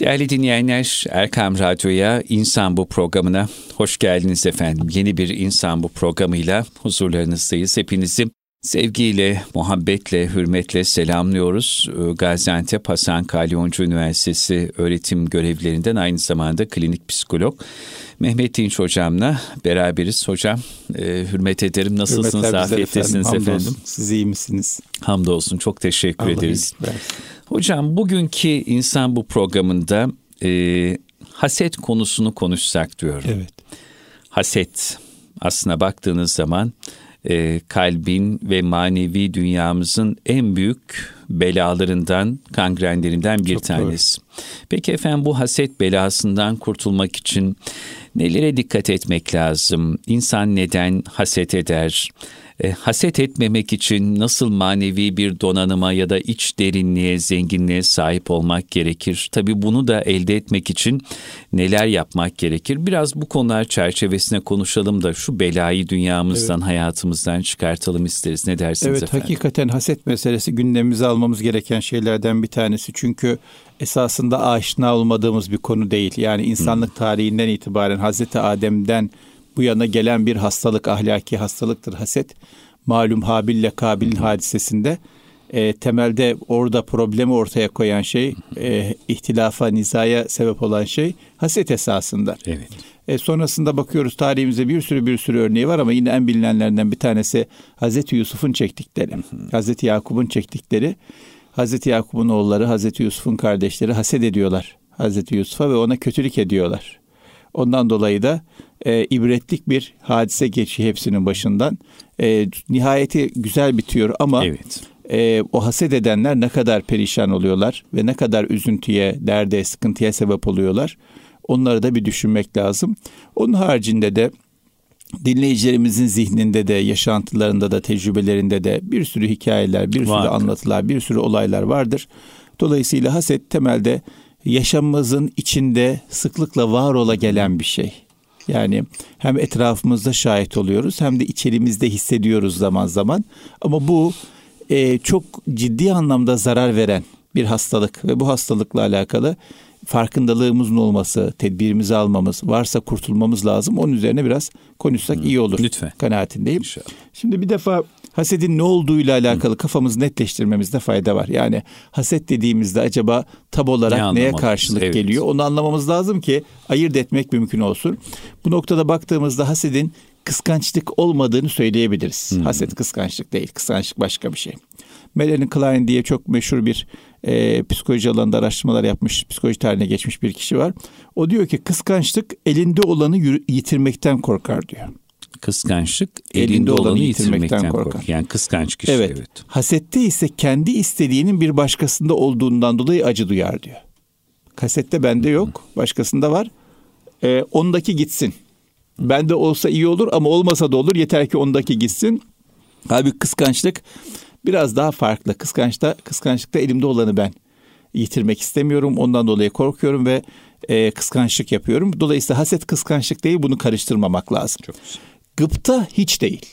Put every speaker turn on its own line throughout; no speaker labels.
Değerli dinleyenler, Erkam Radyo'ya İnsan Bu programına hoş geldiniz efendim. Yeni bir İnsan Bu programıyla huzurlarınızdayız. Hepinizi sevgiyle, muhabbetle, hürmetle selamlıyoruz. Ee, Gaziantep Hasan Kalyoncu Üniversitesi öğretim görevlilerinden aynı zamanda klinik psikolog Mehmet Dinç hocamla beraberiz. Hocam e, hürmet ederim. Nasılsınız?
Hürmetler
Afiyettesiniz efendim.
Hamdolsun. Siz iyi misiniz?
Hamdolsun. Çok teşekkür
Allah
ederiz. Hocam bugünkü insan bu programında e, haset konusunu konuşsak diyorum.
Evet.
Haset aslına baktığınız zaman e, kalbin ve manevi dünyamızın en büyük belalarından, kangrenlerinden bir
Çok
tanesi. Peki efendim bu haset belasından kurtulmak için nelere dikkat etmek lazım? İnsan neden haset eder? E, haset etmemek için nasıl manevi bir donanıma ya da iç derinliğe, zenginliğe sahip olmak gerekir? Tabii bunu da elde etmek için neler yapmak gerekir? Biraz bu konular çerçevesine konuşalım da şu belayı dünyamızdan, hayatımızdan çıkartalım isteriz. Ne dersiniz
Evet
efendim?
hakikaten haset meselesi gündemimize almamız gereken şeylerden bir tanesi. Çünkü esasında aşina olmadığımız bir konu değil. Yani insanlık tarihinden itibaren Hazreti Adem'den bu yana gelen bir hastalık, ahlaki hastalıktır haset. Malum Habil ile Kabil'in hadisesinde e, temelde orada problemi ortaya koyan şey, e, ihtilafa, nizaya sebep olan şey haset esasında.
Evet.
E, sonrasında bakıyoruz tarihimizde bir sürü bir sürü örneği var ama yine en bilinenlerden bir tanesi Hazreti Yusuf'un çektikleri. Hazreti Yakup'un çektikleri. Hazreti Yakup'un oğulları Hazreti Yusuf'un kardeşleri haset ediyorlar Hazreti Yusuf'a ve ona kötülük ediyorlar. Ondan dolayı da e, ibretlik bir hadise geçiyor hepsinin başından. E, nihayeti güzel bitiyor ama
Evet.
e, o haset edenler ne kadar perişan oluyorlar ve ne kadar üzüntüye, derde, sıkıntıya sebep oluyorlar. Onları da bir düşünmek lazım. Onun haricinde de dinleyicilerimizin zihninde de, yaşantılarında da, tecrübelerinde de bir sürü hikayeler, bir sürü
Vardır.
anlatılar, bir sürü olaylar vardır. Dolayısıyla haset temelde yaşamımızın içinde sıklıkla var ola gelen bir şey. Yani hem etrafımızda şahit oluyoruz hem de içerimizde hissediyoruz zaman zaman. Ama bu e, çok ciddi anlamda zarar veren bir hastalık ve bu hastalıkla alakalı farkındalığımızın olması, tedbirimizi almamız, varsa kurtulmamız lazım. Onun üzerine biraz konuşsak iyi olur.
Lütfen.
Kanaatindeyim.
İnşallah.
Şimdi bir defa hasedin ne olduğuyla alakalı kafamızı netleştirmemizde fayda var. Yani haset dediğimizde acaba tab
Ne
olarak neye
anlamalıyız?
karşılık
Evet.
geliyor? Onu anlamamız lazım ki ayırt etmek mümkün olsun. Bu noktada baktığımızda hasedin kıskançlık olmadığını söyleyebiliriz. Haset kıskançlık değil. Kıskançlık başka bir şey. Melanie Klein diye çok meşhur bir e, psikoloji alanında araştırmalar yapmış, psikoloji tarihine geçmiş bir kişi var. O diyor ki kıskançlık elinde olanı yitirmekten korkar diyor.
Kıskançlık elinde, olanı yitirmekten, korkar.
korkar.
Yani kıskanç kişi.
Evet.
evet.
Hasette ise kendi istediğinin bir başkasında olduğundan dolayı acı duyar diyor. Kasette bende yok, başkasında var. Ee, ondaki gitsin. Bende olsa iyi olur ama olmasa da olur. Yeter ki ondaki gitsin. Halbuki kıskançlık biraz daha farklı. Kıskançta, kıskançlıkta elimde olanı ben yitirmek istemiyorum. Ondan dolayı korkuyorum ve e, kıskançlık yapıyorum. Dolayısıyla haset kıskançlık değil bunu karıştırmamak lazım.
Çok güzel.
Gıpta hiç değil.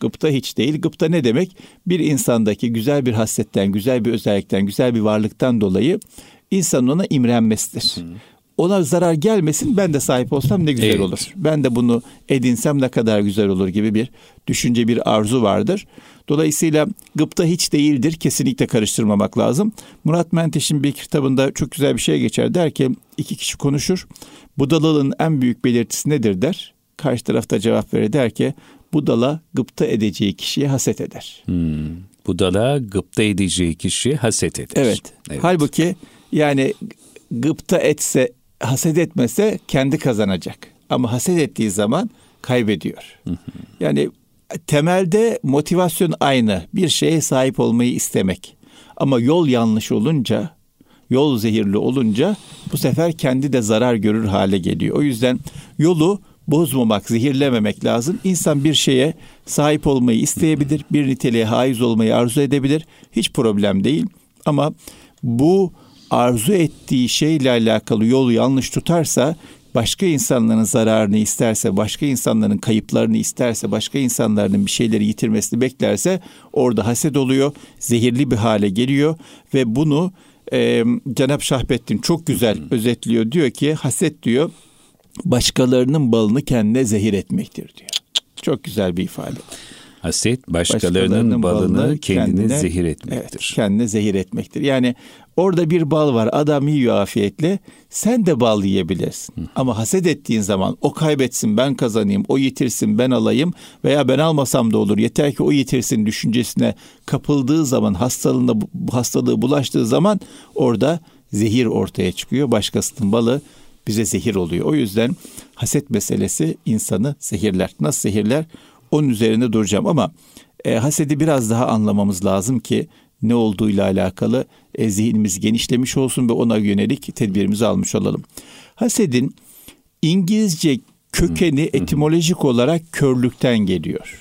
Gıpta hiç değil. Gıpta ne demek? Bir insandaki güzel bir hasletten, güzel bir özellikten, güzel bir varlıktan dolayı insanın ona imrenmesidir. Ona zarar gelmesin ben de sahip olsam ne güzel
Evet.
olur. Ben de bunu edinsem ne kadar güzel olur gibi bir düşünce, bir arzu vardır. Dolayısıyla gıpta hiç değildir. Kesinlikle karıştırmamak lazım. Murat Menteş'in bir kitabında çok güzel bir şey geçer. Der ki iki kişi konuşur. Budalılığın en büyük belirtisi nedir der. Karşı tarafta cevap verir der ki budala gıpta edeceği kişiye haset eder.
Hmm. Budala gıpta edeceği kişi haset eder.
Evet. Halbuki yani gıpta etse, haset etmese kendi kazanacak. Ama haset ettiği zaman kaybediyor. Yani temelde motivasyon aynı. Bir şeye sahip olmayı istemek. Ama yol yanlış olunca, yol zehirli olunca bu sefer kendi de zarar görür hale geliyor. O yüzden yolu bozmamak, zehirlememek lazım. İnsan bir şeye sahip olmayı isteyebilir, bir niteliğe haiz olmayı arzu edebilir. Hiç problem değil. Ama bu arzu ettiği şeyle alakalı yolu yanlış tutarsa başka insanların zararını isterse, başka insanların kayıplarını isterse, başka insanların bir şeyleri yitirmesini beklerse orada haset oluyor, zehirli bir hale geliyor ve bunu e, Cenab Şahbettin çok güzel Hı. özetliyor. Diyor ki haset diyor başkalarının balını kendine zehir etmektir diyor. Çok güzel bir ifade.
Haset başkalarının, başkalarının balını, balını kendine, kendine zehir etmektir. Evet,
kendine zehir etmektir. Yani orada bir bal var adam yiyor afiyetle sen de bal yiyebilirsin. Hı. Ama haset ettiğin zaman o kaybetsin ben kazanayım o yitirsin ben alayım veya ben almasam da olur yeter ki o yitirsin düşüncesine kapıldığı zaman hastalığında hastalığı bulaştığı zaman orada zehir ortaya çıkıyor. Başkasının balı bize zehir oluyor. O yüzden haset meselesi insanı zehirler. Nasıl zehirler? Onun üzerinde duracağım ama e, hasedi biraz daha anlamamız lazım ki ne olduğuyla alakalı e, zihnimiz genişlemiş olsun ve ona yönelik tedbirimizi almış olalım. Hasedin İngilizce kökeni etimolojik olarak körlükten geliyor.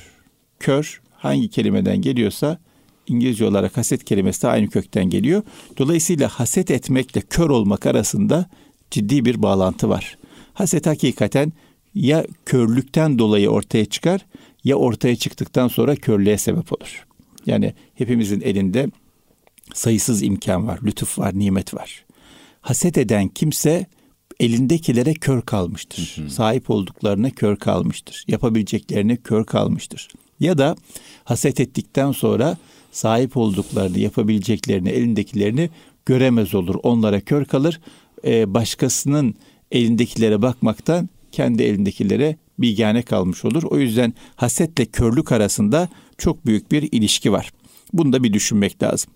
Kör hangi kelimeden geliyorsa İngilizce olarak haset kelimesi de aynı kökten geliyor. Dolayısıyla haset etmekle kör olmak arasında ciddi bir bağlantı var. Haset hakikaten ya körlükten dolayı ortaya çıkar ya ortaya çıktıktan sonra körlüğe sebep olur. Yani hepimizin elinde sayısız imkan var, lütuf var, nimet var. Haset eden kimse elindekilere kör kalmıştır. Hı hı. Sahip olduklarına kör kalmıştır. Yapabileceklerine kör kalmıştır. Ya da haset ettikten sonra sahip olduklarını, yapabileceklerini, elindekilerini göremez olur. Onlara kör kalır. Ee, başkasının elindekilere bakmaktan kendi elindekilere bilgane kalmış olur. O yüzden hasetle körlük arasında çok büyük bir ilişki var. Bunu da bir düşünmek lazım.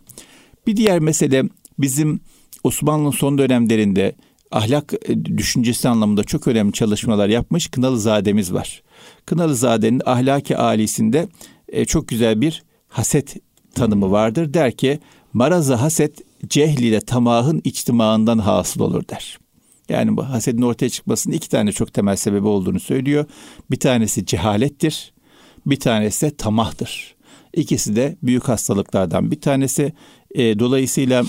Bir diğer mesele bizim Osmanlı'nın son dönemlerinde ahlak e, düşüncesi anlamında çok önemli çalışmalar yapmış Kınalızademiz var. Kınalızade'nin ahlaki alisinde e, çok güzel bir haset tanımı vardır. Der ki marazı haset cehliyle tamahın içtimağından hasıl olur der. Yani bu hasedin ortaya çıkmasının iki tane çok temel sebebi olduğunu söylüyor. Bir tanesi cehalettir, bir tanesi de tamahtır. İkisi de büyük hastalıklardan bir tanesi. E, dolayısıyla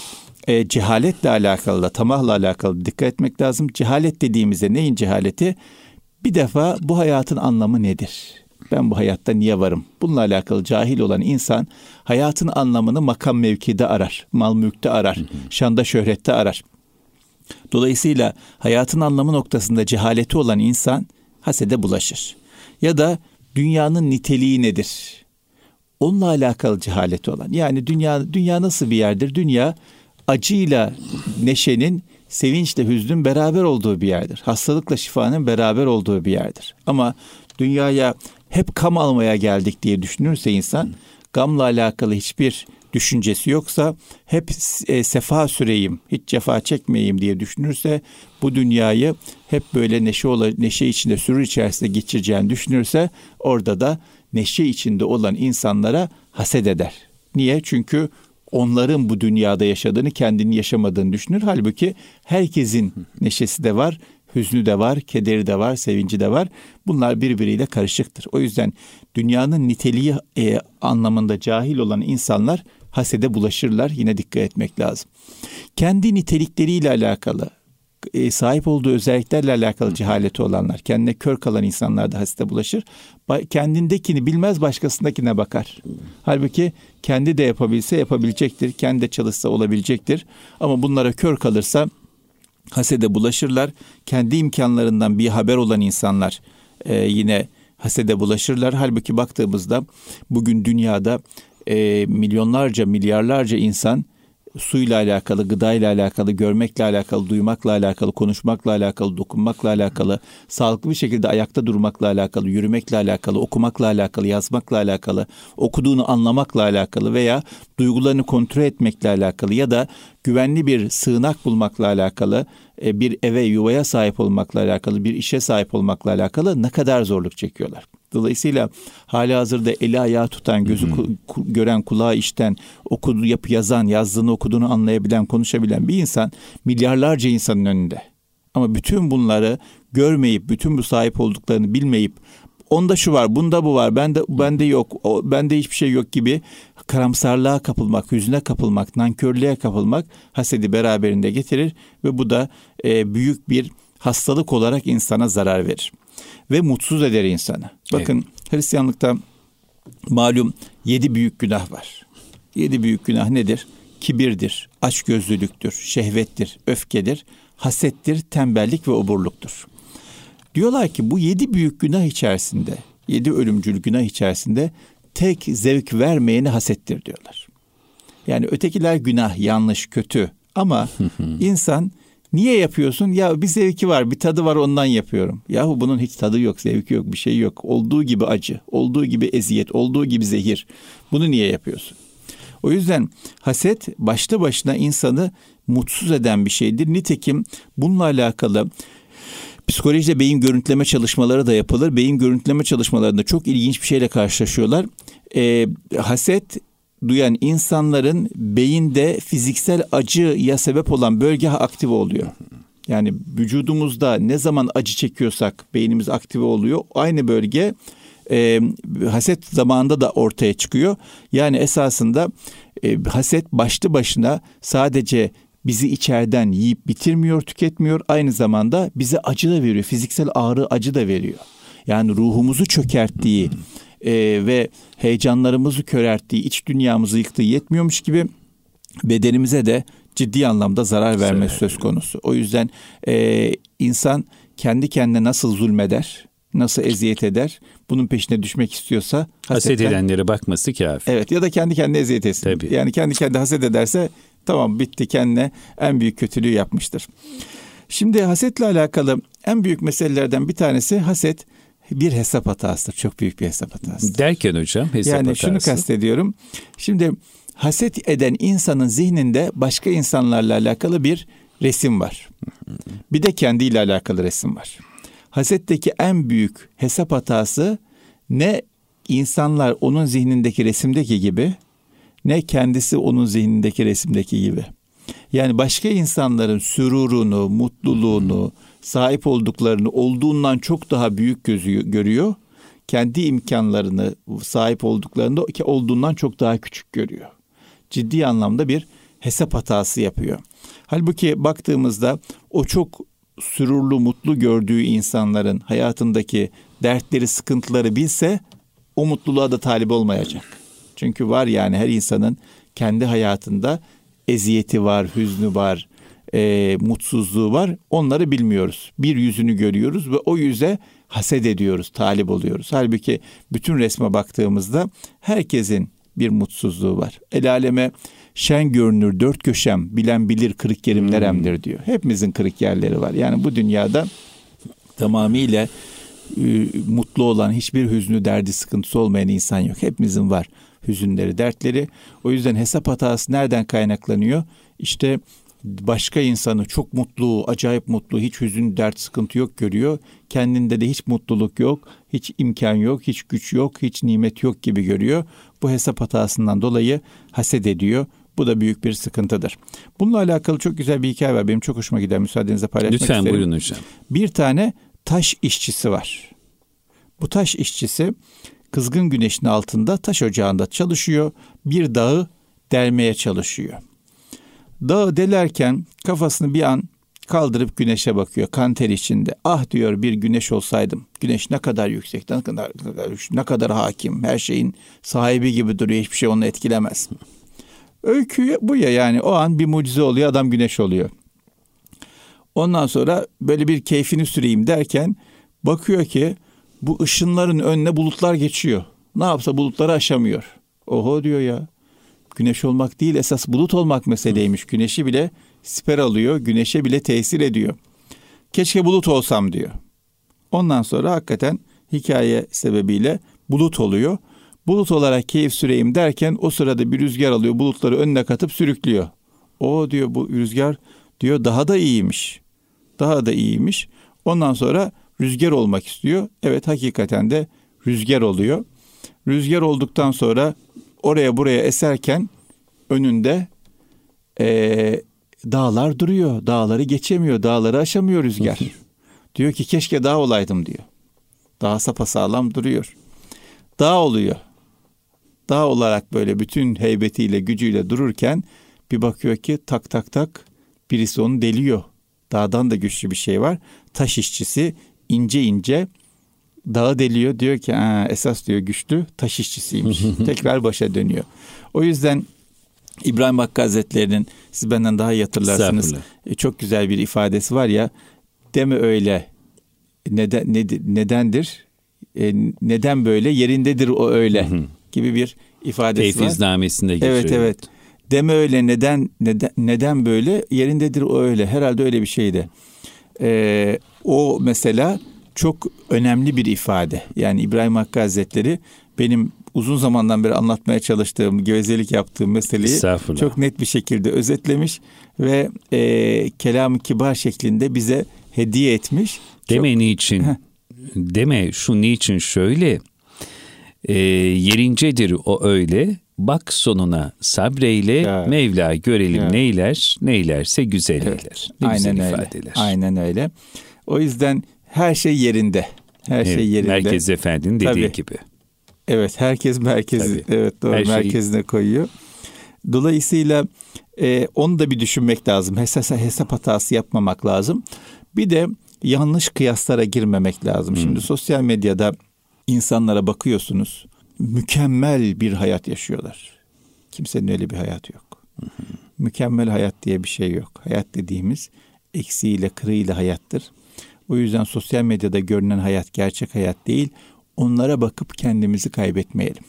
e, cehaletle alakalı da tamahla alakalı dikkat etmek lazım. Cehalet dediğimizde neyin cehaleti? Bir defa bu hayatın anlamı nedir? Ben bu hayatta niye varım? Bununla alakalı cahil olan insan hayatın anlamını makam mevkide arar, mal mülkte arar, şanda şöhrette arar. Dolayısıyla hayatın anlamı noktasında cehaleti olan insan hasede bulaşır. Ya da dünyanın niteliği nedir? Onunla alakalı cehaleti olan. Yani dünya dünya nasıl bir yerdir? Dünya acıyla neşenin, sevinçle hüznün beraber olduğu bir yerdir. Hastalıkla şifanın beraber olduğu bir yerdir. Ama dünyaya hep kam almaya geldik diye düşünürse insan gamla alakalı hiçbir düşüncesi yoksa hep e, sefa süreyim, hiç cefa çekmeyeyim diye düşünürse bu dünyayı hep böyle neşe ola, neşe içinde sürür içerisinde geçireceğini düşünürse orada da neşe içinde olan insanlara haset eder. Niye? Çünkü onların bu dünyada yaşadığını kendini yaşamadığını düşünür. Halbuki herkesin neşesi de var, hüznü de var, kederi de var, sevinci de var. Bunlar birbiriyle karışıktır. O yüzden dünyanın niteliği e, anlamında cahil olan insanlar hasede bulaşırlar. Yine dikkat etmek lazım. Kendi nitelikleriyle alakalı, e, sahip olduğu özelliklerle alakalı cehaleti olanlar, kendine kör kalan insanlar da hasede bulaşır. Kendindekini bilmez, başkasındakine bakar. Halbuki kendi de yapabilse yapabilecektir, kendi de çalışsa olabilecektir. Ama bunlara kör kalırsa hasede bulaşırlar. Kendi imkanlarından bir haber olan insanlar e, yine hasede bulaşırlar. Halbuki baktığımızda bugün dünyada e, milyonlarca, milyarlarca insan suyla alakalı, gıdayla alakalı, görmekle alakalı, duymakla alakalı, konuşmakla alakalı, dokunmakla alakalı, sağlıklı bir şekilde ayakta durmakla alakalı, yürümekle alakalı, okumakla alakalı, yazmakla alakalı, okuduğunu anlamakla alakalı veya duygularını kontrol etmekle alakalı ya da güvenli bir sığınak bulmakla alakalı, e, bir eve, yuvaya sahip olmakla alakalı, bir işe sahip olmakla alakalı ne kadar zorluk çekiyorlar. Dolayısıyla hali hazırda eli ayağı tutan, gözü ku, gören, kulağı işten, okudu, yap, yazan, yazdığını okuduğunu anlayabilen, konuşabilen bir insan milyarlarca insanın önünde. Ama bütün bunları görmeyip, bütün bu sahip olduklarını bilmeyip, onda şu var, bunda bu var, bende bende yok, o, bende hiçbir şey yok gibi karamsarlığa kapılmak, hüzüne kapılmak, nankörlüğe kapılmak hasedi beraberinde getirir ve bu da e, büyük bir hastalık olarak insana zarar verir ve mutsuz eder insanı. Bakın evet. Hristiyanlıkta malum yedi büyük günah var. Yedi büyük günah nedir? kibirdir, açgözlülüktür, şehvettir, öfkedir, hasettir, tembellik ve oburluktur. Diyorlar ki bu yedi büyük günah içerisinde, yedi ölümcül günah içerisinde tek zevk vermeyeni hasettir diyorlar. Yani ötekiler günah, yanlış, kötü ama insan niye yapıyorsun? Ya bir zevki var, bir tadı var ondan yapıyorum. Yahu bunun hiç tadı yok, zevki yok, bir şey yok. Olduğu gibi acı, olduğu gibi eziyet, olduğu gibi zehir. Bunu niye yapıyorsun? O yüzden haset başta başına insanı mutsuz eden bir şeydir. Nitekim bununla alakalı Psikolojide beyin görüntüleme çalışmaları da yapılır. Beyin görüntüleme çalışmalarında çok ilginç bir şeyle karşılaşıyorlar. E, haset duyan insanların beyinde fiziksel acıya sebep olan bölge aktive oluyor. Yani vücudumuzda ne zaman acı çekiyorsak beynimiz aktive oluyor. Aynı bölge e, haset zamanında da ortaya çıkıyor. Yani esasında e, haset başlı başına sadece bizi içeriden yiyip bitirmiyor, tüketmiyor. Aynı zamanda bize acı da veriyor. Fiziksel ağrı acı da veriyor. Yani ruhumuzu çökerttiği e, ve heyecanlarımızı körelttiği, iç dünyamızı yıktığı yetmiyormuş gibi bedenimize de ciddi anlamda zarar vermesi söz konusu. O yüzden e, insan kendi kendine nasıl zulmeder, nasıl eziyet eder, bunun peşine düşmek istiyorsa
haset edenlere bakması kafi.
Evet ya da kendi kendine eziyet etsin. Tabii. Yani kendi kendine haset ederse Tamam bitti kendine en büyük kötülüğü yapmıştır. Şimdi hasetle alakalı en büyük meselelerden bir tanesi haset bir hesap hatasıdır. Çok büyük bir hesap hatası.
Derken hocam hesap
yani
hatası.
şunu kastediyorum. Şimdi haset eden insanın zihninde başka insanlarla alakalı bir resim var. Bir de kendiyle alakalı resim var. Hasetteki en büyük hesap hatası ne insanlar onun zihnindeki resimdeki gibi ne kendisi onun zihnindeki resimdeki gibi. Yani başka insanların sürurunu, mutluluğunu, sahip olduklarını olduğundan çok daha büyük gözü görüyor. Kendi imkanlarını sahip olduklarında olduğundan çok daha küçük görüyor. Ciddi anlamda bir hesap hatası yapıyor. Halbuki baktığımızda o çok sürurlu, mutlu gördüğü insanların hayatındaki dertleri, sıkıntıları bilse o mutluluğa da talip olmayacak. Çünkü var yani her insanın kendi hayatında eziyeti var, hüznü var, e, mutsuzluğu var. Onları bilmiyoruz. Bir yüzünü görüyoruz ve o yüze haset ediyoruz, talip oluyoruz. Halbuki bütün resme baktığımızda herkesin bir mutsuzluğu var. El aleme şen görünür dört köşem bilen bilir kırık yerim neremdir hmm. diyor. Hepimizin kırık yerleri var. Yani bu dünyada tamamıyla e, mutlu olan hiçbir hüznü derdi sıkıntısı olmayan insan yok. Hepimizin var hüzünleri, dertleri. O yüzden hesap hatası nereden kaynaklanıyor? İşte başka insanı çok mutlu, acayip mutlu, hiç hüzün, dert, sıkıntı yok görüyor. Kendinde de hiç mutluluk yok, hiç imkan yok, hiç güç yok, hiç nimet yok gibi görüyor. Bu hesap hatasından dolayı haset ediyor. Bu da büyük bir sıkıntıdır. Bununla alakalı çok güzel bir hikaye var. Benim çok hoşuma gider. Müsaadenizle paylaşmak
Lütfen,
isterim.
Lütfen buyurun hocam.
Bir tane taş işçisi var. Bu taş işçisi kızgın güneşin altında taş ocağında çalışıyor. Bir dağı delmeye çalışıyor. Dağı delerken kafasını bir an kaldırıp güneşe bakıyor kan ter içinde. Ah diyor bir güneş olsaydım. Güneş ne kadar yüksek, ne kadar, ne kadar hakim, her şeyin sahibi gibi duruyor. Hiçbir şey onu etkilemez. Öykü bu ya yani o an bir mucize oluyor adam güneş oluyor. Ondan sonra böyle bir keyfini süreyim derken bakıyor ki bu ışınların önüne bulutlar geçiyor. Ne yapsa bulutları aşamıyor. Oho diyor ya. Güneş olmak değil esas bulut olmak meseleymiş. Güneşi bile siper alıyor. Güneşe bile tesir ediyor. Keşke bulut olsam diyor. Ondan sonra hakikaten hikaye sebebiyle bulut oluyor. Bulut olarak keyif süreyim derken o sırada bir rüzgar alıyor. Bulutları önüne katıp sürüklüyor. O diyor bu rüzgar diyor daha da iyiymiş. Daha da iyiymiş. Ondan sonra rüzgar olmak istiyor. Evet hakikaten de rüzgar oluyor. Rüzgar olduktan sonra oraya buraya eserken önünde e, dağlar duruyor. Dağları geçemiyor. Dağları aşamıyor rüzgar. diyor ki keşke dağ olaydım diyor. Dağ sapasağlam duruyor. Dağ oluyor. Dağ olarak böyle bütün heybetiyle gücüyle dururken bir bakıyor ki tak tak tak birisi onu deliyor. Dağdan da güçlü bir şey var. Taş işçisi ince ince dağı deliyor. Diyor ki esas diyor güçlü taş işçisiymiş. Tekrar başa dönüyor. O yüzden İbrahim Hakkı Hazretleri'nin siz benden daha iyi hatırlarsınız. E, Çok güzel bir ifadesi var ya. Deme öyle. Neden ned- nedendir? E, neden böyle? Yerindedir o öyle gibi bir ifadesi var.
Teyfiznamesinde geçiyor.
Evet evet. Deme öyle neden neden neden böyle? Yerindedir o öyle. Herhalde öyle bir şeydi. Ee, o mesela çok önemli bir ifade. Yani İbrahim Hakkı Hazretleri benim uzun zamandan beri anlatmaya çalıştığım, gevezelik yaptığım meseleyi çok net bir şekilde özetlemiş ve e, kelam-ı kibar şeklinde bize hediye etmiş.
Deme niçin? Deme şu niçin şöyle. E, yerincedir o öyle. Bak sonuna sabreyle
Ya.
Mevla görelim
Ya.
neyler neylerse güzel
Evet,
eyler. Ne
Aynen
güzel
öyle.
ifadeler.
Aynen öyle. O yüzden her şey yerinde. Her
Evet,
şey yerinde.
Merkez Efendi'nin dediği
Tabii.
gibi.
Evet herkes merkezi
Tabii.
evet doğru
Her şeyi-
merkezine koyuyor. Dolayısıyla e, onu da bir düşünmek lazım. Hesap, hesap hatası yapmamak lazım. Bir de yanlış kıyaslara girmemek lazım. Şimdi sosyal medyada insanlara bakıyorsunuz. Mükemmel bir hayat yaşıyorlar. Kimsenin öyle bir hayatı yok. Mükemmel hayat diye bir şey yok. Hayat dediğimiz eksiğiyle kırığıyla hayattır. O yüzden sosyal medyada görünen hayat gerçek hayat değil. Onlara bakıp kendimizi kaybetmeyelim.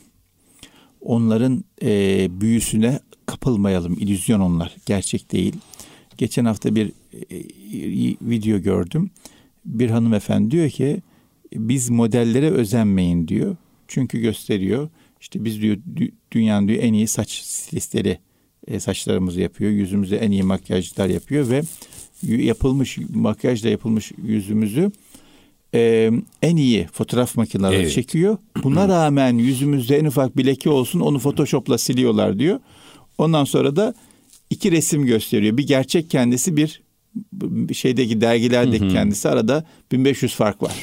Onların e, büyüsüne kapılmayalım. İllüzyon onlar. Gerçek değil. Geçen hafta bir e, video gördüm. Bir hanımefendi diyor ki biz modellere özenmeyin diyor. Çünkü gösteriyor. İşte biz diyor dü- dünyanın diyor en iyi saç stilistleri e, saçlarımızı yapıyor. Yüzümüze en iyi makyajlar yapıyor ve yapılmış makyajla yapılmış yüzümüzü e, en iyi fotoğraf makineleri
Evet.
çekiyor. Buna rağmen yüzümüzde en ufak bir leke olsun onu Photoshop'la siliyorlar diyor. Ondan sonra da iki resim gösteriyor. Bir gerçek kendisi bir şeydeki dergilerdeki kendisi arada 1500 fark var.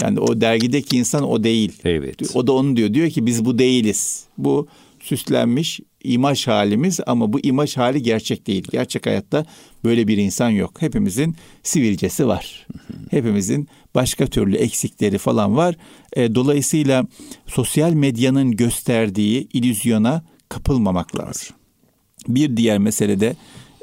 Yani o dergideki insan o değil.
Evet.
O da onu diyor. Diyor ki biz bu değiliz. Bu süslenmiş imaj halimiz ama bu imaj hali gerçek değil. Gerçek hayatta böyle bir insan yok. Hepimizin sivilcesi var. Hepimizin başka türlü eksikleri falan var. E, dolayısıyla sosyal medyanın gösterdiği illüzyona kapılmamak lazım. Bir diğer mesele de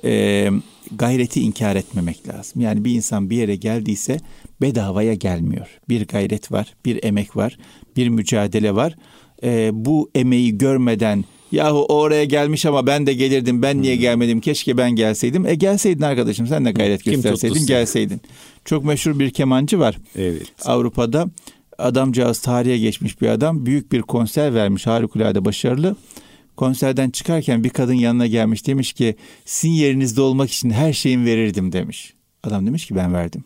e, gayreti inkar etmemek lazım. Yani bir insan bir yere geldiyse bedavaya gelmiyor. Bir gayret var, bir emek var, bir mücadele var. E, bu emeği görmeden yahu oraya gelmiş ama ben de gelirdim ben niye gelmedim keşke ben gelseydim. E gelseydin arkadaşım sen de gayret
Kim
gösterseydin gelseydin. Çok meşhur bir kemancı var.
Evet.
Avrupa'da adamcağız tarihe geçmiş bir adam. Büyük bir konser vermiş harikulade başarılı. Konserden çıkarken bir kadın yanına gelmiş demiş ki sizin yerinizde olmak için her şeyimi verirdim demiş. Adam demiş ki ben verdim.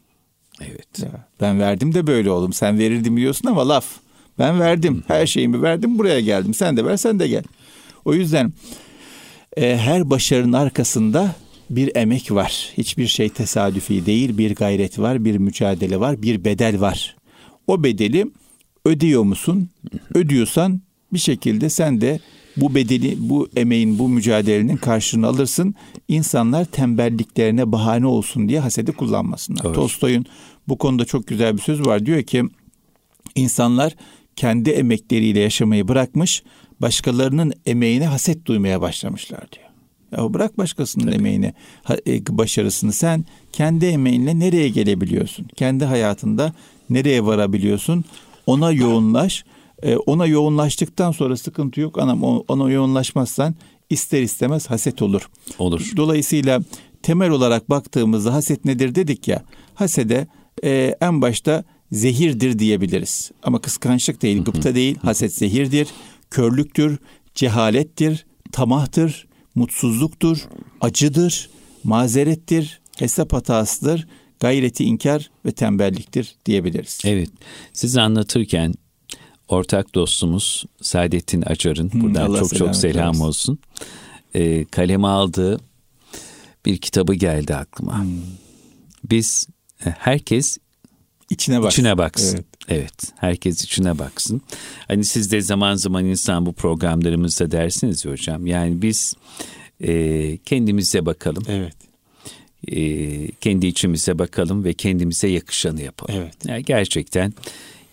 Evet.
Ya, ben verdim de böyle oldum. Sen verirdim biliyorsun ama laf. Ben verdim. Her şeyimi verdim buraya geldim. Sen de ver sen de gel. O yüzden e, her başarının arkasında bir emek var. Hiçbir şey tesadüfi değil. Bir gayret var, bir mücadele var, bir bedel var. O bedeli ödüyor musun? Ödüyorsan bir şekilde sen de bu bedeli, bu emeğin, bu mücadelenin karşılığını alırsın. İnsanlar tembelliklerine bahane olsun diye hasedi kullanmasınlar.
Doğru.
Tolstoy'un bu konuda çok güzel bir söz var. Diyor ki insanlar kendi emekleriyle yaşamayı bırakmış, başkalarının emeğine haset duymaya başlamışlar diyor. Ya bırak başkasının emeğini, ha- e, başarısını sen kendi emeğinle nereye gelebiliyorsun? Kendi hayatında nereye varabiliyorsun? Ona yoğunlaş. E, Ona yoğunlaştıktan sonra sıkıntı yok. Anam ona yoğunlaşmazsan ister istemez haset olur.
Olur.
Dolayısıyla temel olarak baktığımızda haset nedir dedik ya. Hasede e, en başta zehirdir diyebiliriz. Ama kıskançlık değil, gıpta değil. Haset zehirdir, körlüktür, cehalettir, tamahtır, mutsuzluktur, acıdır, mazerettir, hesap hatasıdır, gayreti inkar ve tembelliktir diyebiliriz.
Evet. Siz anlatırken ortak dostumuz Saadettin Acar'ın buradan
Allah
çok çok selam
versin.
olsun. Ee, kaleme aldığı bir kitabı geldi aklıma.
Hmm.
Biz e, herkes
İçine bak.
içine baksın.
Evet.
Evet. herkes içine baksın. Hani siz de zaman zaman insan bu programlarımızda dersiniz ya hocam. Yani biz e, kendimize bakalım.
Evet.
e, kendi içimize bakalım ve kendimize yakışanı yapalım.
Evet.
Yani gerçekten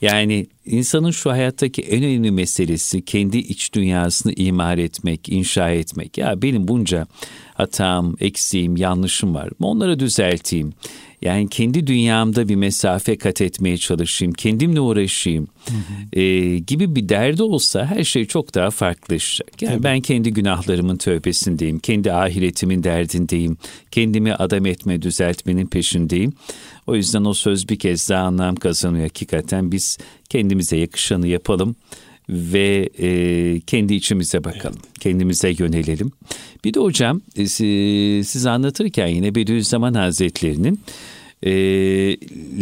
Yani insanın şu hayattaki en önemli meselesi kendi iç dünyasını imar etmek, inşa etmek. Ya benim bunca hatam, eksiğim, yanlışım var. Onları düzelteyim. Yani kendi dünyamda bir mesafe kat etmeye çalışayım, kendimle uğraşayım hı hı. E, gibi bir derdi olsa her şey çok daha farklılaşacak. Yani Tabii. ben kendi günahlarımın tövbesindeyim, kendi ahiretimin derdindeyim, kendimi adam etme, düzeltmenin peşindeyim. O yüzden o söz bir kez daha anlam kazanıyor. Hakikaten biz kendimize yakışanı yapalım ve e, kendi içimize bakalım. Evet. Kendimize yönelelim. Bir de hocam e, siz anlatırken yine Bediüzzaman Hazretleri'nin e,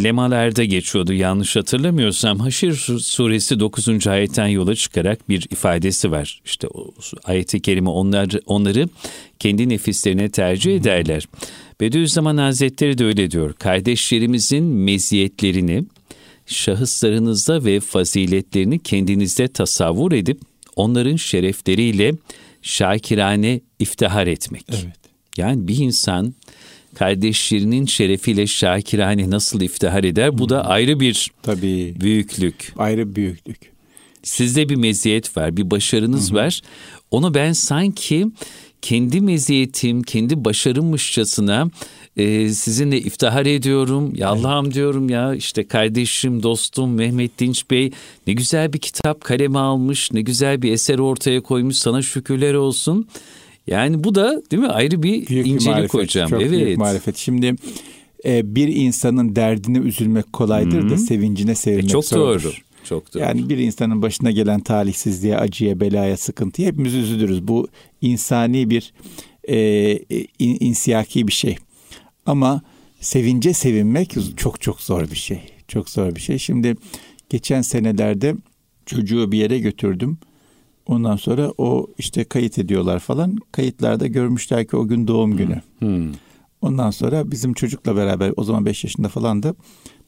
lemalarda geçiyordu yanlış hatırlamıyorsam. Haşir suresi 9. ayetten yola çıkarak bir ifadesi var. İşte o ayeti kerime onları, onları kendi nefislerine tercih ederler. Bediüzzaman Hazretleri de öyle diyor. Kardeşlerimizin meziyetlerini şahıslarınızda ve faziletlerini kendinizde tasavvur edip onların şerefleriyle şakirane iftihar etmek. Evet. Yani bir insan kardeşlerinin şerefiyle şakirane nasıl iftihar eder? Bu da ayrı bir Tabii. büyüklük.
Ayrı bir büyüklük.
Sizde bir meziyet var, bir başarınız Hı-hı. var. Onu ben sanki kendi meziyetim, kendi başarımmışçasına e, sizinle iftihar ediyorum. Ya Allah'ım diyorum ya işte kardeşim, dostum Mehmet Dinç Bey ne güzel bir kitap kaleme almış, ne güzel bir eser ortaya koymuş. Sana şükürler olsun. Yani bu da değil mi ayrı bir büyük incelik bir marifet, hocam.
Çok evet. büyük marifet. Şimdi e, bir insanın derdine üzülmek kolaydır Hı-hı. da sevincine sevinmek e, çok zordur. Doğru. Çok doğru. Yani bir insanın başına gelen talihsizliğe, acıya, belaya, sıkıntıya hepimiz üzülürüz. Bu insani bir e, in, insiyaki bir şey. Ama sevince sevinmek çok çok zor bir şey. Çok zor bir şey. Şimdi geçen senelerde çocuğu bir yere götürdüm. Ondan sonra o işte kayıt ediyorlar falan. Kayıtlarda görmüşler ki o gün doğum günü. Hmm. Ondan sonra bizim çocukla beraber o zaman 5 yaşında falandı.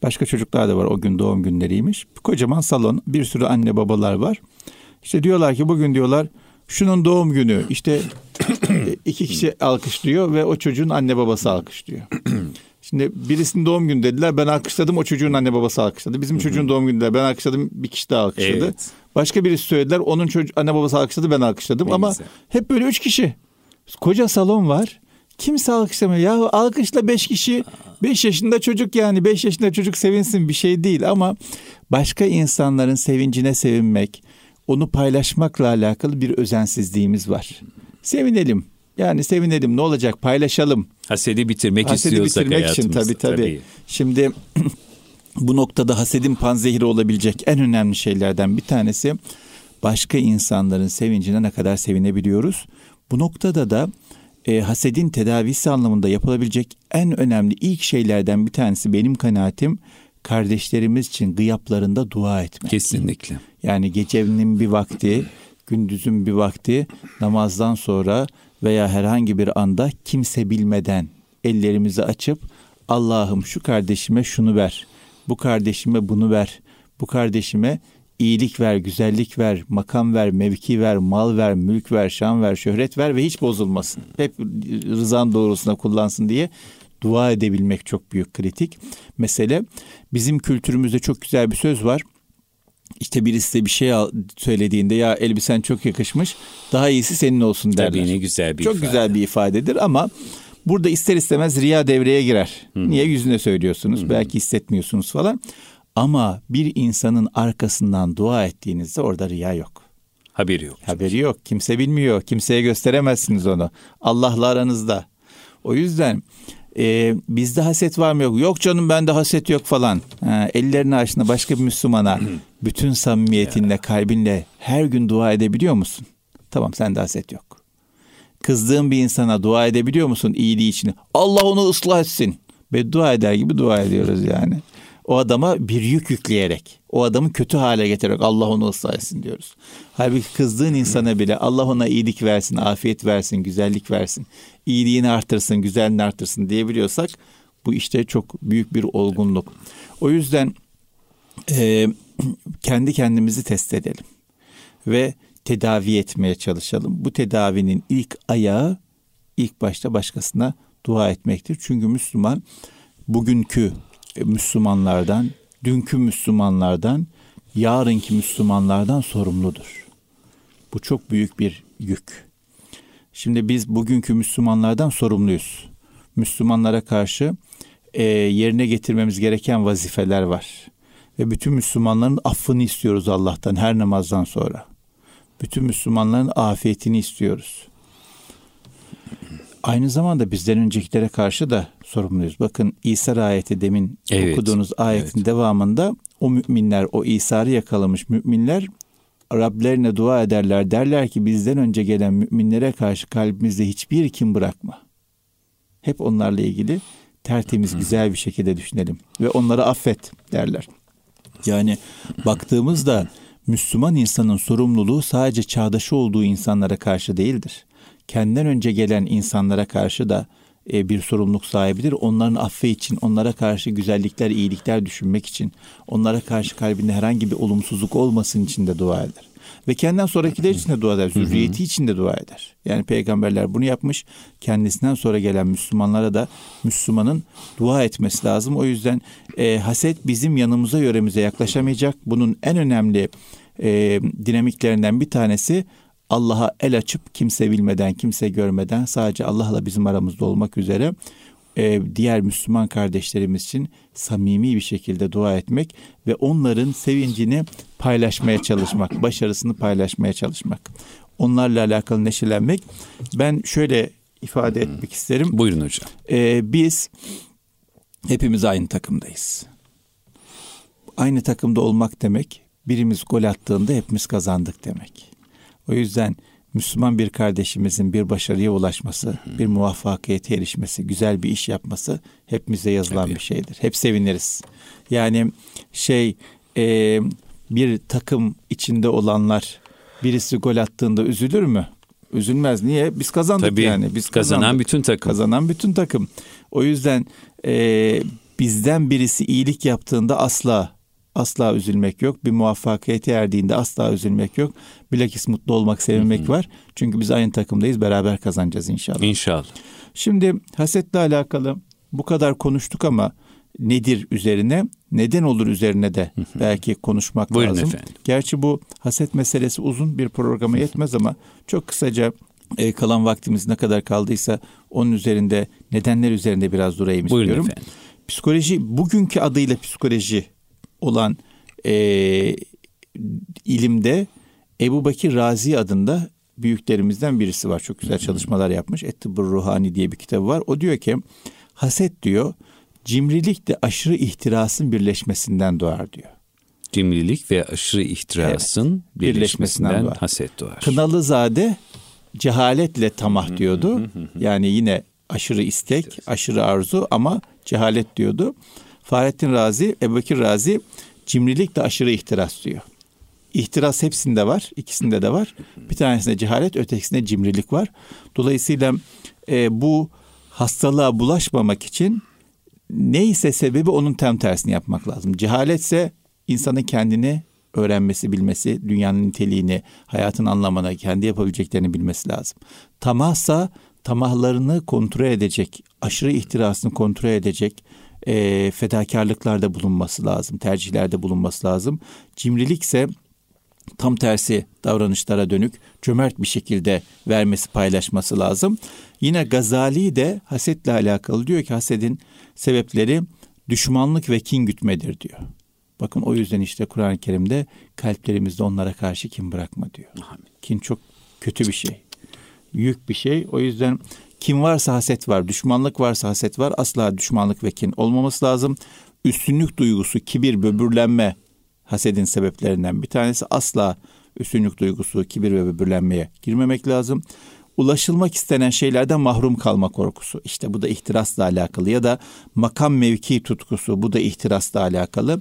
Başka çocuklar da var o gün doğum günleriymiş. Kocaman salon bir sürü anne babalar var. İşte diyorlar ki bugün diyorlar şunun doğum günü işte iki kişi alkışlıyor ve o çocuğun anne babası alkışlıyor. Şimdi birisinin doğum günü dediler ben alkışladım o çocuğun anne babası alkışladı. Bizim çocuğun doğum günü dediler ben alkışladım bir kişi daha alkışladı. Evet. Başka birisi söylediler onun çocuk anne babası alkışladı ben alkışladım ne ama hep böyle üç kişi. Koca salon var. Kimse alkışlamıyor. Ya alkışla beş kişi. Beş yaşında çocuk yani. Beş yaşında çocuk sevinsin bir şey değil ama başka insanların sevincine sevinmek, onu paylaşmakla alakalı bir özensizliğimiz var. Sevinelim. Yani sevinelim ne olacak paylaşalım.
Hasedi bitirmek hasedi istiyorsak bitirmek için
tabii, tabii tabii. Şimdi bu noktada hasedin panzehiri olabilecek en önemli şeylerden bir tanesi başka insanların sevincine ne kadar sevinebiliyoruz. Bu noktada da e, hasedin tedavisi anlamında yapılabilecek en önemli ilk şeylerden bir tanesi benim kanaatim kardeşlerimiz için gıyaplarında dua etmek.
Kesinlikle.
Yani gecenin bir vakti, gündüzün bir vakti namazdan sonra veya herhangi bir anda kimse bilmeden ellerimizi açıp Allah'ım şu kardeşime şunu ver, bu kardeşime bunu ver, bu kardeşime iyilik ver, güzellik ver, makam ver, mevki ver, mal ver, mülk ver, şan ver, şöhret ver ve hiç bozulmasın. Hep rızan doğrusuna kullansın diye dua edebilmek çok büyük kritik mesele. Bizim kültürümüzde çok güzel bir söz var. İşte birisi de bir şey söylediğinde ya elbisen çok yakışmış daha iyisi senin olsun derler.
Tabii ne güzel bir
Çok ifade. güzel bir ifadedir ama burada ister istemez riya devreye girer. Hı. Niye yüzüne söylüyorsunuz? Hı. Belki hissetmiyorsunuz falan. Ama bir insanın arkasından dua ettiğinizde orada riya yok.
Haberi yok.
Haberi yok. Kimse bilmiyor. Kimseye gösteremezsiniz onu. Allah'la aranızda. O yüzden e, bizde haset var mı yok? Yok canım bende haset yok falan. Ha, ellerini açtığında başka bir Müslümana bütün samimiyetinle, kalbinle her gün dua edebiliyor musun? Tamam sende haset yok. Kızdığın bir insana dua edebiliyor musun iyiliği için? Allah onu ıslah etsin. Ve dua eder gibi dua ediyoruz yani o adama bir yük yükleyerek, o adamı kötü hale getirerek Allah onu ıslah etsin diyoruz. Halbuki kızdığın insana bile Allah ona iyilik versin, afiyet versin, güzellik versin, iyiliğini artırsın, güzelliğini artırsın diyebiliyorsak bu işte çok büyük bir olgunluk. O yüzden e, kendi kendimizi test edelim ve tedavi etmeye çalışalım. Bu tedavinin ilk ayağı ilk başta başkasına dua etmektir. Çünkü Müslüman bugünkü Müslümanlardan, dünkü Müslümanlardan yarınki Müslümanlardan sorumludur. Bu çok büyük bir yük. Şimdi biz bugünkü Müslümanlardan sorumluyuz. Müslümanlara karşı e, yerine getirmemiz gereken vazifeler var. Ve bütün Müslümanların affını istiyoruz Allah'tan her namazdan sonra. Bütün Müslümanların afiyetini istiyoruz. Aynı zamanda bizden öncekilere karşı da sorumluyuz. Bakın İsa ayeti demin evet, okuduğunuz ayetin evet. devamında o müminler, o İsa'yı yakalamış müminler Rablerine dua ederler. Derler ki bizden önce gelen müminlere karşı kalbimizde hiçbir kim bırakma. Hep onlarla ilgili tertemiz, güzel bir şekilde düşünelim. Ve onları affet derler. Yani baktığımızda Müslüman insanın sorumluluğu sadece çağdaşı olduğu insanlara karşı değildir. Kendinden önce gelen insanlara karşı da e, bir sorumluluk sahibidir. Onların affı için, onlara karşı güzellikler, iyilikler düşünmek için, onlara karşı kalbinde herhangi bir olumsuzluk olmasın için de dua eder. Ve kendinden sonrakiler için de dua eder, zürriyeti için de dua eder. Yani peygamberler bunu yapmış, kendisinden sonra gelen Müslümanlara da Müslümanın dua etmesi lazım. O yüzden e, haset bizim yanımıza, yöremize yaklaşamayacak. Bunun en önemli e, dinamiklerinden bir tanesi Allah'a el açıp kimse bilmeden, kimse görmeden sadece Allah'la bizim aramızda olmak üzere e, diğer Müslüman kardeşlerimiz için samimi bir şekilde dua etmek ve onların sevincini paylaşmaya çalışmak, başarısını paylaşmaya çalışmak. Onlarla alakalı neşelenmek. Ben şöyle ifade etmek isterim.
Buyurun hocam.
E, biz hepimiz aynı takımdayız. Aynı takımda olmak demek birimiz gol attığında hepimiz kazandık demek. O yüzden Müslüman bir kardeşimizin bir başarıya ulaşması, bir muvaffakiyete erişmesi, güzel bir iş yapması hepimize yazılan Tabii. bir şeydir. Hep seviniriz. Yani şey e, bir takım içinde olanlar birisi gol attığında üzülür mü? Üzülmez. Niye? Biz kazandık
Tabii,
yani. Biz
kazanan kazandık. bütün takım.
Kazanan bütün takım. O yüzden e, bizden birisi iyilik yaptığında asla asla üzülmek yok. Bir muvaffakiyete erdiğinde asla üzülmek yok. Bilakis mutlu olmak, sevinmek hı hı. var. Çünkü biz aynı takımdayız. Beraber kazanacağız inşallah.
İnşallah.
Şimdi hasetle alakalı bu kadar konuştuk ama nedir üzerine, neden olur üzerine de belki konuşmak
Buyurun
lazım.
Efendim.
Gerçi bu haset meselesi uzun bir programa yetmez ama çok kısaca e, kalan vaktimiz ne kadar kaldıysa onun üzerinde nedenler üzerinde biraz durayım
Buyurun
istiyorum.
Efendim.
Psikoloji bugünkü adıyla psikoloji olan e, ilimde Ebu Bakir Razi adında büyüklerimizden birisi var. Çok güzel çalışmalar yapmış. Ettibur Ruhani diye bir kitabı var. O diyor ki haset diyor cimrilik de aşırı ihtirasın birleşmesinden doğar diyor.
Cimrilik ve aşırı ihtirasın evet, birleşmesinden, birleşmesinden doğar. haset doğar.
Kınalızade cehaletle tamah diyordu. yani yine aşırı istek, aşırı arzu ama cehalet diyordu. Fahrettin Razi, Ebubekir Razi cimrilik de aşırı ihtiras diyor. İhtiras hepsinde var, ikisinde de var. Bir tanesinde cehalet, ötekisinde cimrilik var. Dolayısıyla e, bu hastalığa bulaşmamak için neyse sebebi onun tam tersini yapmak lazım. Cehaletse insanın kendini öğrenmesi, bilmesi, dünyanın niteliğini, hayatın anlamını, kendi yapabileceklerini bilmesi lazım. Tamahsa tamahlarını kontrol edecek, aşırı ihtirasını kontrol edecek, e, fedakarlıklarda bulunması lazım, tercihlerde bulunması lazım. Cimrilik ise tam tersi davranışlara dönük cömert bir şekilde vermesi, paylaşması lazım. Yine Gazali de hasetle alakalı diyor ki hasedin sebepleri düşmanlık ve kin gütmedir diyor. Bakın o yüzden işte Kur'an-ı Kerim'de kalplerimizde onlara karşı kin bırakma diyor. Kin çok kötü bir şey. Yük bir şey. O yüzden kim varsa haset var, düşmanlık varsa haset var. Asla düşmanlık ve kin olmaması lazım. Üstünlük duygusu, kibir, böbürlenme hasedin sebeplerinden bir tanesi. Asla üstünlük duygusu, kibir ve böbürlenmeye girmemek lazım. Ulaşılmak istenen şeylerden mahrum kalma korkusu. İşte bu da ihtirasla alakalı ya da makam mevki tutkusu bu da ihtirasla alakalı.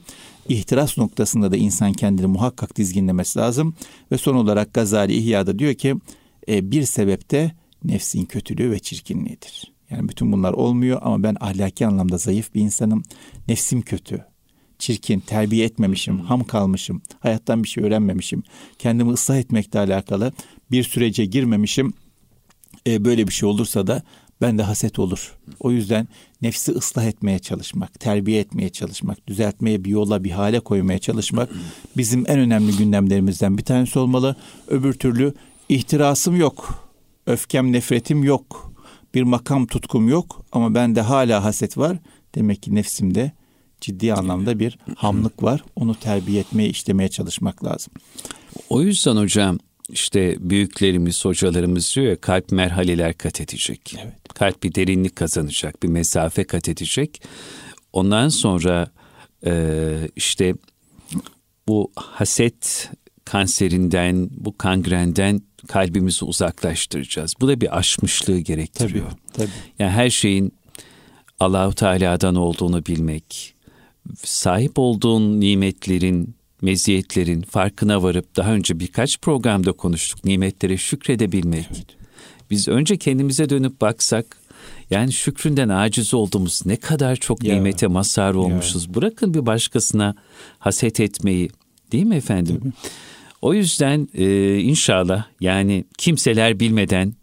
İhtiras noktasında da insan kendini muhakkak dizginlemesi lazım. Ve son olarak Gazali İhya'da diyor ki e, bir sebepte nefsin kötülüğü ve çirkinliğidir. Yani bütün bunlar olmuyor ama ben ahlaki anlamda zayıf bir insanım. Nefsim kötü, çirkin, terbiye etmemişim, ham kalmışım, hayattan bir şey öğrenmemişim. Kendimi ıslah etmekle alakalı bir sürece girmemişim. E, böyle bir şey olursa da bende haset olur. O yüzden nefsi ıslah etmeye çalışmak, terbiye etmeye çalışmak, düzeltmeye bir yola, bir hale koymaya çalışmak bizim en önemli gündemlerimizden bir tanesi olmalı. Öbür türlü ihtirasım yok, öfkem, nefretim yok, bir makam tutkum yok ama bende hala haset var. Demek ki nefsimde ciddi anlamda bir hamlık var. Onu terbiye etmeye, işlemeye çalışmak lazım.
O yüzden hocam işte büyüklerimiz, hocalarımız diyor ya kalp merhaleler kat edecek. Evet. Kalp bir derinlik kazanacak, bir mesafe kat edecek. Ondan sonra e, işte bu haset kanserinden, bu kangrenden kalbimizi uzaklaştıracağız. Bu da bir aşmışlığı gerektiriyor. Tabii, tabii. Yani her şeyin Allahu Teala'dan olduğunu bilmek, sahip olduğun nimetlerin, meziyetlerin farkına varıp daha önce birkaç programda konuştuk. Nimetlere şükredebilmek. Evet. Biz önce kendimize dönüp baksak yani şükründen aciz olduğumuz ne kadar çok ya. nimete mazhar olmuşuz. Ya. Bırakın bir başkasına haset etmeyi değil mi efendim? Tabii. O yüzden e, inşallah yani kimseler bilmeden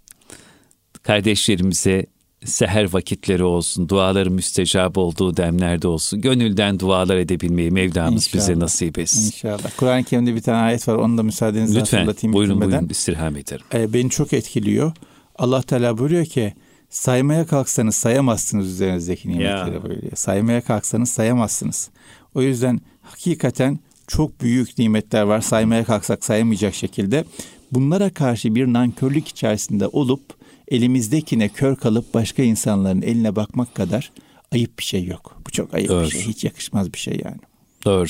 kardeşlerimize seher vakitleri olsun, duaların müstecab olduğu demlerde olsun. Gönülden dualar edebilmeyi Mevlamız İnşallah. bize nasip etsin.
İnşallah. Kur'an-ı Kerim'de bir tane ayet var. Onu da müsaadenizle
Lütfen,
hatırlatayım.
buyurun bitirmeden. buyurun istirham ederim.
Ee, beni çok etkiliyor. Allah Teala buyuruyor ki saymaya kalksanız sayamazsınız üzerinizdeki nimetleri buyuruyor. Saymaya kalksanız sayamazsınız. O yüzden hakikaten çok büyük nimetler var. Saymaya kalksak sayamayacak şekilde. Bunlara karşı bir nankörlük içerisinde olup elimizdekine kör kalıp başka insanların eline bakmak kadar ayıp bir şey yok. Bu çok ayıp Doğru. bir şey. Hiç yakışmaz bir şey yani.
Doğru.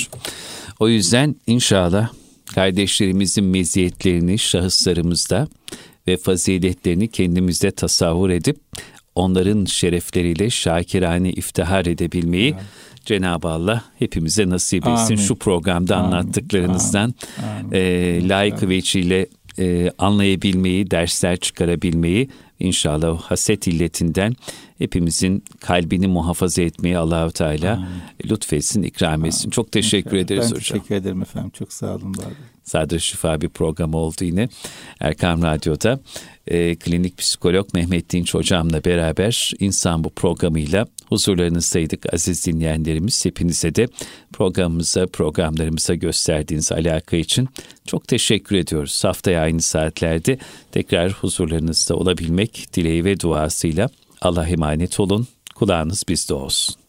O yüzden inşallah kardeşlerimizin meziyetlerini şahıslarımızda ve faziletlerini kendimizde tasavvur edip onların şerefleriyle şakirane iftihar edebilmeyi evet. Cenab-ı Allah hepimize nasip etsin. Amin. Şu programda Amin. anlattıklarınızdan Amin. E, layık veçiyle e, anlayabilmeyi, dersler çıkarabilmeyi İnşallah o haset illetinden hepimizin kalbini muhafaza etmeyi Allahu Teala Amin. lütfetsin, ikram etsin. Çok teşekkür İnşallah. ederiz
ben
hocam.
Ben teşekkür ederim efendim. Çok sağ olun.
Sadece Şifa bir program oldu yine. Erkam Radyo'da e, klinik psikolog Mehmet Dinç hocamla beraber insan bu programıyla huzurlarınızdaydık aziz dinleyenlerimiz. Hepinize de programımıza, programlarımıza gösterdiğiniz alaka için çok teşekkür ediyoruz. Haftaya aynı saatlerde tekrar huzurlarınızda olabilmek dileği ve duasıyla Allah'a emanet olun. Kulağınız bizde olsun.